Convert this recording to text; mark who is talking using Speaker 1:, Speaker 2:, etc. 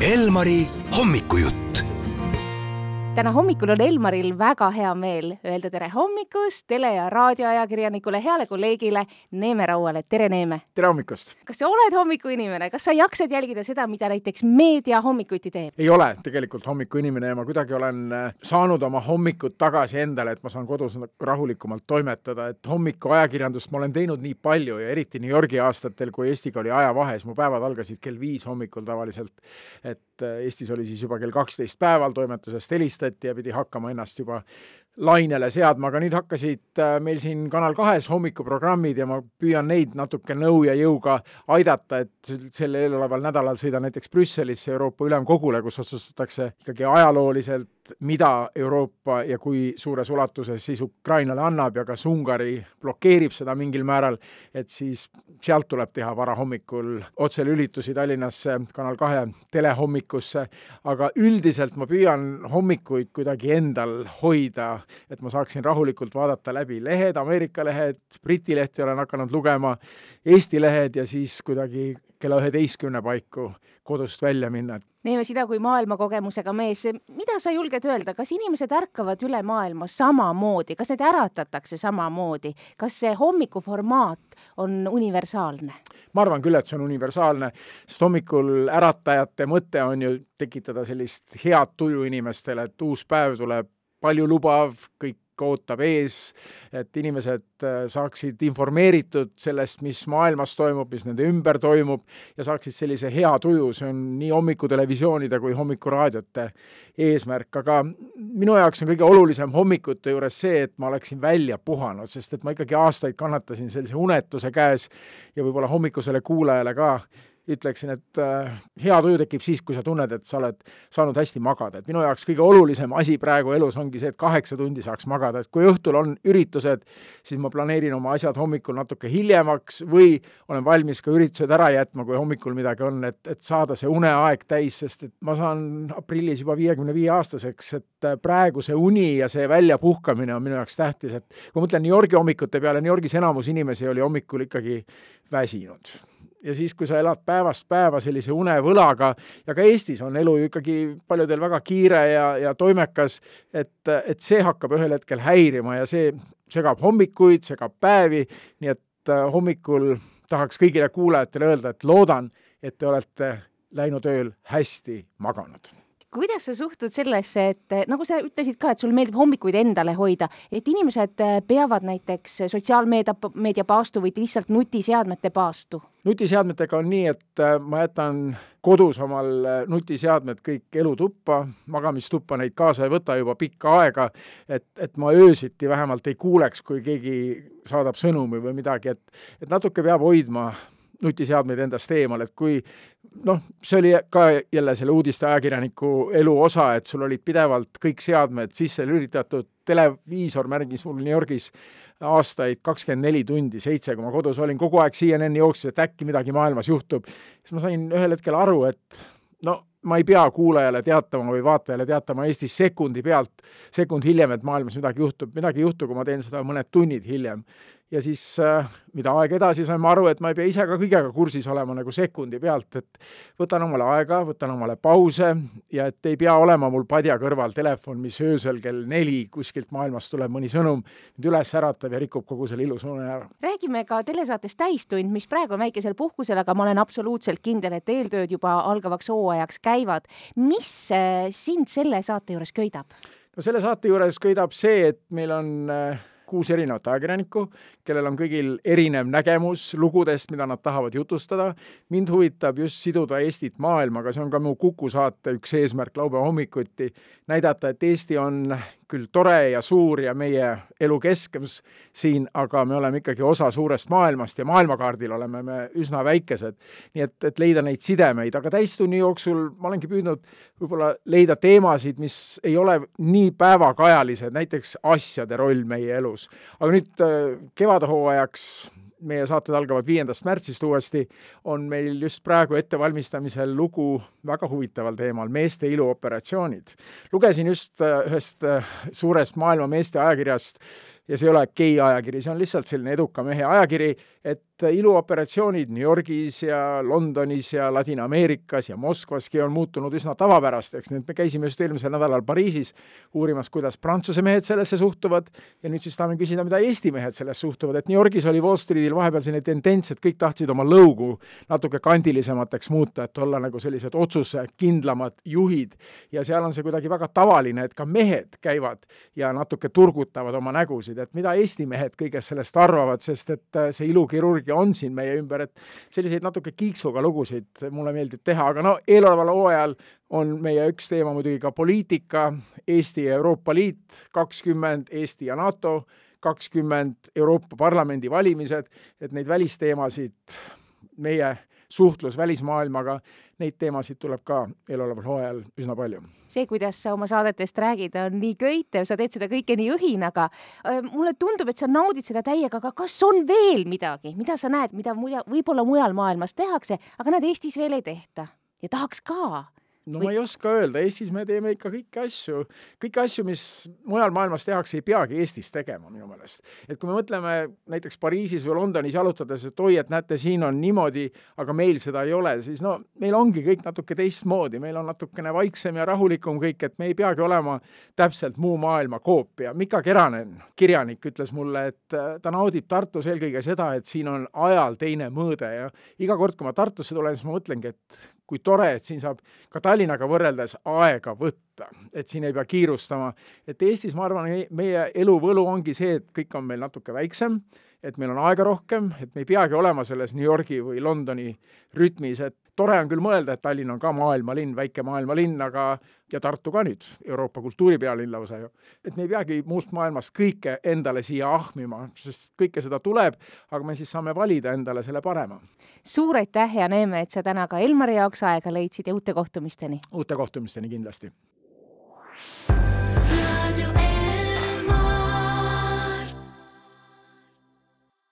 Speaker 1: Elmari hommikujutt
Speaker 2: täna hommikul on Elmaril väga hea meel öelda tere hommikust tele- ja raadioajakirjanikule, heale kolleegile Neeme Rauale, tere Neeme!
Speaker 3: tere hommikust!
Speaker 2: kas sa oled hommikuinimene, kas sa jaksad jälgida seda, mida näiteks meedia hommikuti teeb?
Speaker 3: ei ole tegelikult hommikuinimene ja ma kuidagi olen äh, saanud oma hommikud tagasi endale, et ma saan kodus rahulikumalt toimetada, et hommikuajakirjandust ma olen teinud nii palju ja eriti New Yorgi aastatel, kui Eestiga oli ajavahes, mu päevad algasid kell viis hommikul tavaliselt. et äh, Eestis oli siis juba kell kaksteist päeval, toimetusest helistati, alustati ja pidi hakkama ennast juba lainele seadma, aga nüüd hakkasid äh, meil siin Kanal kahes hommikuprogrammid ja ma püüan neid natuke nõu ja jõuga aidata, et sel eeloleval nädalal sõidan näiteks Brüsselisse Euroopa Ülemkogule, kus otsustatakse ikkagi ajalooliselt, mida Euroopa ja kui suures ulatuses siis Ukrainale annab ja kas Ungari blokeerib seda mingil määral, et siis sealt tuleb teha varahommikul otselülitusi Tallinnasse Kanal kahe telehommikusse, aga üldiselt ma püüan hommikuid kuidagi endal hoida et ma saaksin rahulikult vaadata läbi lehed, Ameerika lehed, Briti lehti olen hakanud lugema, Eesti lehed ja siis kuidagi kella üheteistkümne paiku kodust välja minna.
Speaker 2: Neeme, sina kui maailmakogemusega mees, mida sa julged öelda, kas inimesed ärkavad üle maailma samamoodi, kas neid äratatakse samamoodi, kas see hommikuformaat on universaalne?
Speaker 3: ma arvan küll, et see on universaalne, sest hommikul äratajate mõte on ju tekitada sellist head tuju inimestele, et uus päev tuleb paljulubav, kõik ootab ees, et inimesed äh, saaksid informeeritud sellest, mis maailmas toimub, mis nende ümber toimub ja saaksid sellise hea tuju, see on nii hommikutelevisioonide kui hommikuraadiote eesmärk, aga minu jaoks on kõige olulisem hommikute juures see, et ma oleksin välja puhanud, sest et ma ikkagi aastaid kannatasin sellise unetuse käes ja võib-olla hommikusele kuulajale ka ütleksin, et äh, hea tuju tekib siis, kui sa tunned, et sa oled saanud hästi magada, et minu jaoks kõige olulisem asi praegu elus ongi see, et kaheksa tundi saaks magada, et kui õhtul on üritused, siis ma planeerin oma asjad hommikul natuke hiljemaks või olen valmis ka üritused ära jätma, kui hommikul midagi on, et, et saada see uneaeg täis, sest et ma saan aprillis juba viiekümne viie aastaseks, et äh, praegu see uni ja see väljapuhkamine on minu jaoks tähtis, et kui ma mõtlen New Yorgi hommikute peale, New Yorgis enamus inimesi oli hommikul ikkagi väsinud ja siis, kui sa elad päevast päeva sellise unevõlaga ja ka Eestis on elu ju ikkagi paljudel väga kiire ja, ja toimekas, et, et see hakkab ühel hetkel häirima ja see segab hommikuid, segab päevi, nii et äh, hommikul tahaks kõigile kuulajatele öelda, et loodan, et te olete läinud ööl hästi maganud
Speaker 2: kuidas sa suhtud sellesse, et nagu sa ütlesid ka, et sul meeldib hommikuid endale hoida, et inimesed äh, peavad näiteks sotsiaalmeedia, meediapaastu või lihtsalt nutiseadmete paastu?
Speaker 3: nutiseadmetega on nii, et äh, ma jätan kodus omal nutiseadmed kõik elutuppa, magamistuppa neid kaasa ei võta juba pikka aega, et, et ma öösiti vähemalt ei kuuleks, kui keegi saadab sõnumi või midagi, et, et natuke peab hoidma nutiseadmeid endast eemal, et kui noh, see oli ka jälle selle uudisteajakirjaniku elu osa, et sul olid pidevalt kõik seadmed sisse lülitatud, televiisor märgis mul New Yorgis aastaid kakskümmend neli tundi, seitse, kui ma kodus olin, kogu aeg CNN jooksis, et äkki midagi maailmas juhtub. siis ma sain ühel hetkel aru, et no ma ei pea kuulajale teatama või vaatajale teatama Eestis sekundi pealt, sekund hiljem, et maailmas midagi juhtub, midagi ei juhtu, kui ma teen seda mõned tunnid hiljem ja siis äh, mida aeg edasi, sain ma aru, et ma ei pea ise ka kõigega kursis olema nagu sekundi pealt, et võtan omale aega, võtan omale pause ja et ei pea olema mul padja kõrval telefon, mis öösel kell neli kuskilt maailmast tuleb mõni sõnum, mind üles äratab ja rikub kogu selle ilusa une ära.
Speaker 2: räägime ka telesaates Täistund, mis praegu on väikesel puhkusel, aga ma olen absoluutselt kindel, et eeltööd juba algavaks hooajaks käivad. mis äh, sind selle saate juures köidab?
Speaker 3: no selle saate juures köidab see, et meil on äh, kuus erinevat ajakirjanikku, kellel on kõigil erinev nägemus lugudest, mida nad tahavad jutustada. mind huvitab just siduda Eestit maailmaga, see on ka mu Kuku saate üks eesmärk laupäeva hommikuti, näidata, et Eesti on küll tore ja suur ja meie elu keskus siin, aga me oleme ikkagi osa suurest maailmast ja maailmakaardil oleme me üsna väikesed. nii et, et leida neid sidemeid, aga täistunni jooksul ma olengi püüdnud võib-olla leida teemasid, mis ei ole nii päevakajalised, näiteks asjade roll meie elus. Aga nüüd äh, kevadhooajaks meie saated algavad viiendast märtsist uuesti, on meil just praegu ettevalmistamisel lugu väga huvitaval teemal, meeste iluoperatsioonid. lugesin just äh, ühest äh, suurest maailma meeste ajakirjast ja see ei ole gei ajakiri, see on lihtsalt selline eduka mehe ajakiri, et iluoperatsioonid New Yorgis ja Londonis ja Ladina-Ameerikas ja Moskvaski on muutunud üsna tavapärasteks, nii et me käisime just eelmisel nädalal Pariisis uurimas, kuidas Prantsuse mehed sellesse suhtuvad. Ja nüüd siis tahame küsida, mida Eesti mehed sellesse suhtuvad, et New Yorgis oli Wall Streetil vahepeal selline tendents, et kõik tahtsid oma lõugu natuke kandilisemateks muuta, et olla nagu sellised otsusekindlamad juhid. Ja seal on see kuidagi väga tavaline, et ka mehed käivad ja natuke turgutavad oma nägusid, et mida Eesti mehed kõigest sellest arvavad, sest et äh, see ilukirurgia on siin meie ümber, et selliseid natuke kiiksuga lugusid mulle meeldib teha, aga no eeloleval hooajal on meie üks teema muidugi ka poliitika, Eesti ja Euroopa Liit kakskümmend, Eesti ja NATO kakskümmend, Euroopa Parlamendi valimised, et neid välisteemasid meie suhtlus välismaailmaga, neid teemasid tuleb ka eeloleval hooajal üsna palju.
Speaker 2: see, kuidas sa oma saadetest räägid, on nii köitev, sa teed seda kõike nii õhinaga. mulle tundub, et sa naudid seda täiega, aga kas on veel midagi, mida sa näed, mida muja, võib-olla mujal maailmas tehakse, aga näed, Eestis veel ei tehta ja tahaks ka
Speaker 3: no ma ei oska öelda, Eestis me teeme ikka kõiki asju, kõiki asju, mis mujal maailmas tehakse, ei peagi Eestis tegema minu meelest. et kui me mõtleme näiteks Pariisis või Londonis jalutades, et oi, et näete, siin on niimoodi, aga meil seda ei ole, siis no meil ongi kõik natuke teistmoodi, meil on natukene vaiksem ja rahulikum kõik, et me ei peagi olema täpselt muu maailma koopia. Mika Keranen, kirjanik, ütles mulle, et äh, ta naudib Tartus eelkõige seda, et siin on ajal teine mõõde ja iga kord, kui ma Tartusse tulen, siis ma mõtlengi, et kui tore, et siin saab ka Tallinnaga võrreldes aega võtta, et siin ei pea kiirustama. et Eestis, ma arvan, meie elu võlu ongi see, et kõik on meil natuke väiksem, et meil on aega rohkem, et me ei peagi olema selles New Yorgi või Londoni rütmis, et tore on küll mõelda, et Tallinn on ka maailmalinn, väike maailmalinn, aga ja Tartu ka nüüd, Euroopa kultuuripealinn lausa ju. et me ei peagi muust maailmast kõike endale siia ahmima, sest kõike seda tuleb, aga me siis saame valida endale selle parema.
Speaker 2: suur aitäh, Jan Eeme, et sa täna ka Elmari jaoks aega leidsid ja uute kohtumisteni!
Speaker 3: uute kohtumisteni kindlasti!